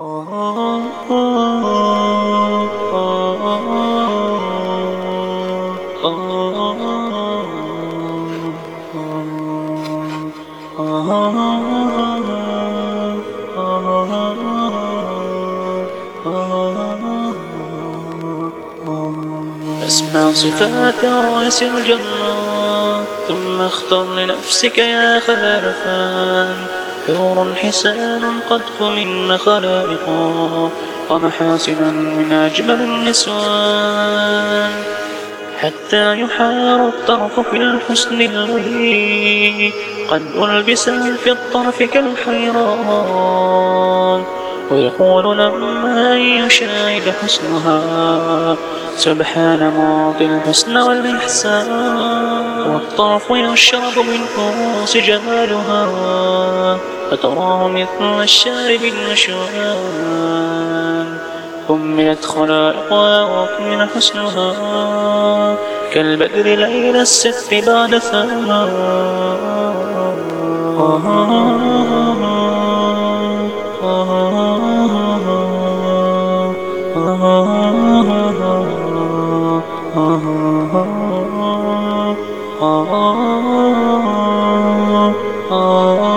اسمع صفات رئيس الجنة ثم اختر لنفسك يا خلافان حور حسان قد من خلائقا ومحاسنا من أجمل النسوان. حتى يحار الطرف في الحسن الذي قد ألبس في الطرف كالحيران. ويقول لما يشاهد حسنها سبحان معطي الحسن والإحسان. والطرف يشرب من كؤوس جمالها. فتراه مثل الشارب النشوان كملت خلائقها وكمل حسنها. كالبدر ليل الست بعد oh, oh,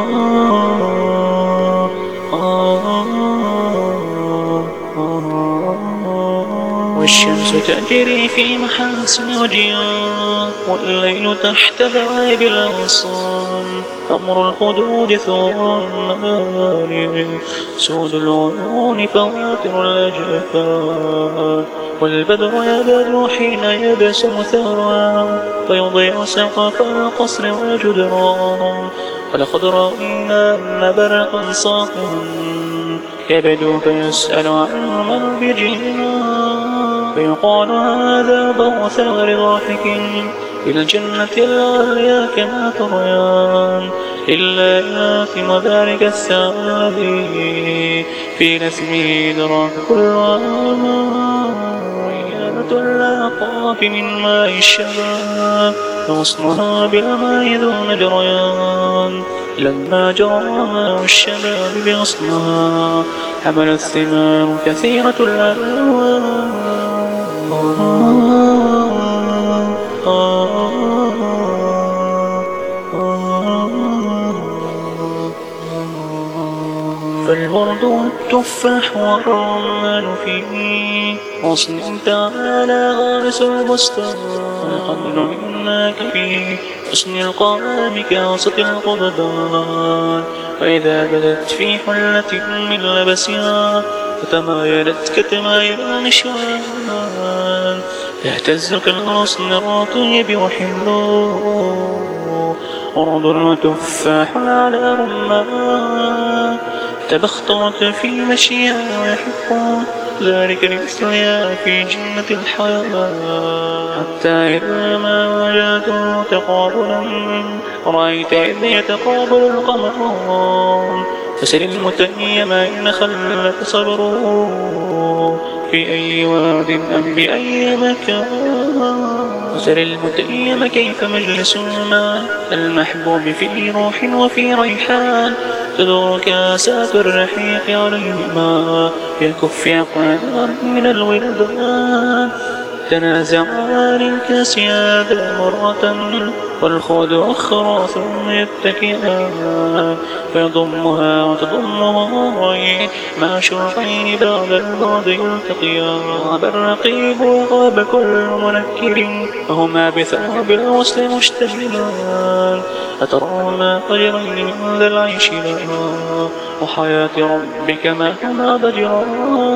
oh, oh. والشمس تجري في محاسن وجيها والليل تحت ذواب الأغصان أمر الخدود ثور النهار سود العيون فواتر الأجفان والبدر يبدو حين يبسم ثرى. فيضيع سقف القصر والجدران. ولقد رأينا أن برقا صاقا يبدو فيسأل عن من بجنان. فيقال هذا ضوء ثغر ضاحك في الجنة العليا كما تريان. إلا آثم ذلك الثاني في نسمه دراك كل ريانة اللاقاف من ماء الشباب. غصنها بالماء دون جريان لما جرى ماء الشباب بغصنها. حمل الثمار كثيرة فالورد والتفاح والرمان فيه غصن تعالى غارس البستان قد نعمناك في حسن القوام كاسة القببان وإذا بدت في حلة من لبسها فتمايلت كتمايل النشوان يهتز كالغصن الرطيب وحلو ورد وتفاح على رمان تبخترت في مشيها ويحبون ذلك لمثلها في جنة الحياة. حتى إذا ما وجدوا تقابلا رأيت إذ يتقابل القمران فسل المتيم إن خلت صبره في أي واد أم بأي مكان. وسل المتيم كيف مجلس ما المحبوب في روح وفي ريحان. تدور كاسات الرحيق عليهما يكف أقوام من الولدان الكاس هذا مرة والخود أخرى ثم يتكئان فيضمها وتضمها عين مع بعد البعد يلتقيان غاب الرقيب وغاب كل منكر. وهما بثواب الوصل مشتغلان أترى ما أجرين من ذا العيش لنا وحياة ربك ما هما ضجران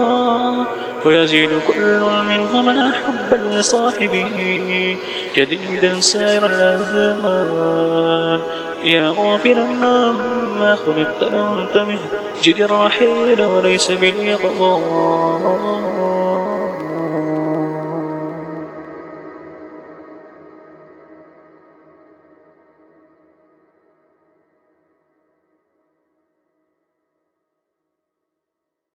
ويزيد كل منهما حبا لصاحبه. جديدا سائر الأزمان يا غافلا ما خلقت أنت من جد الرحيل وليس باليقظان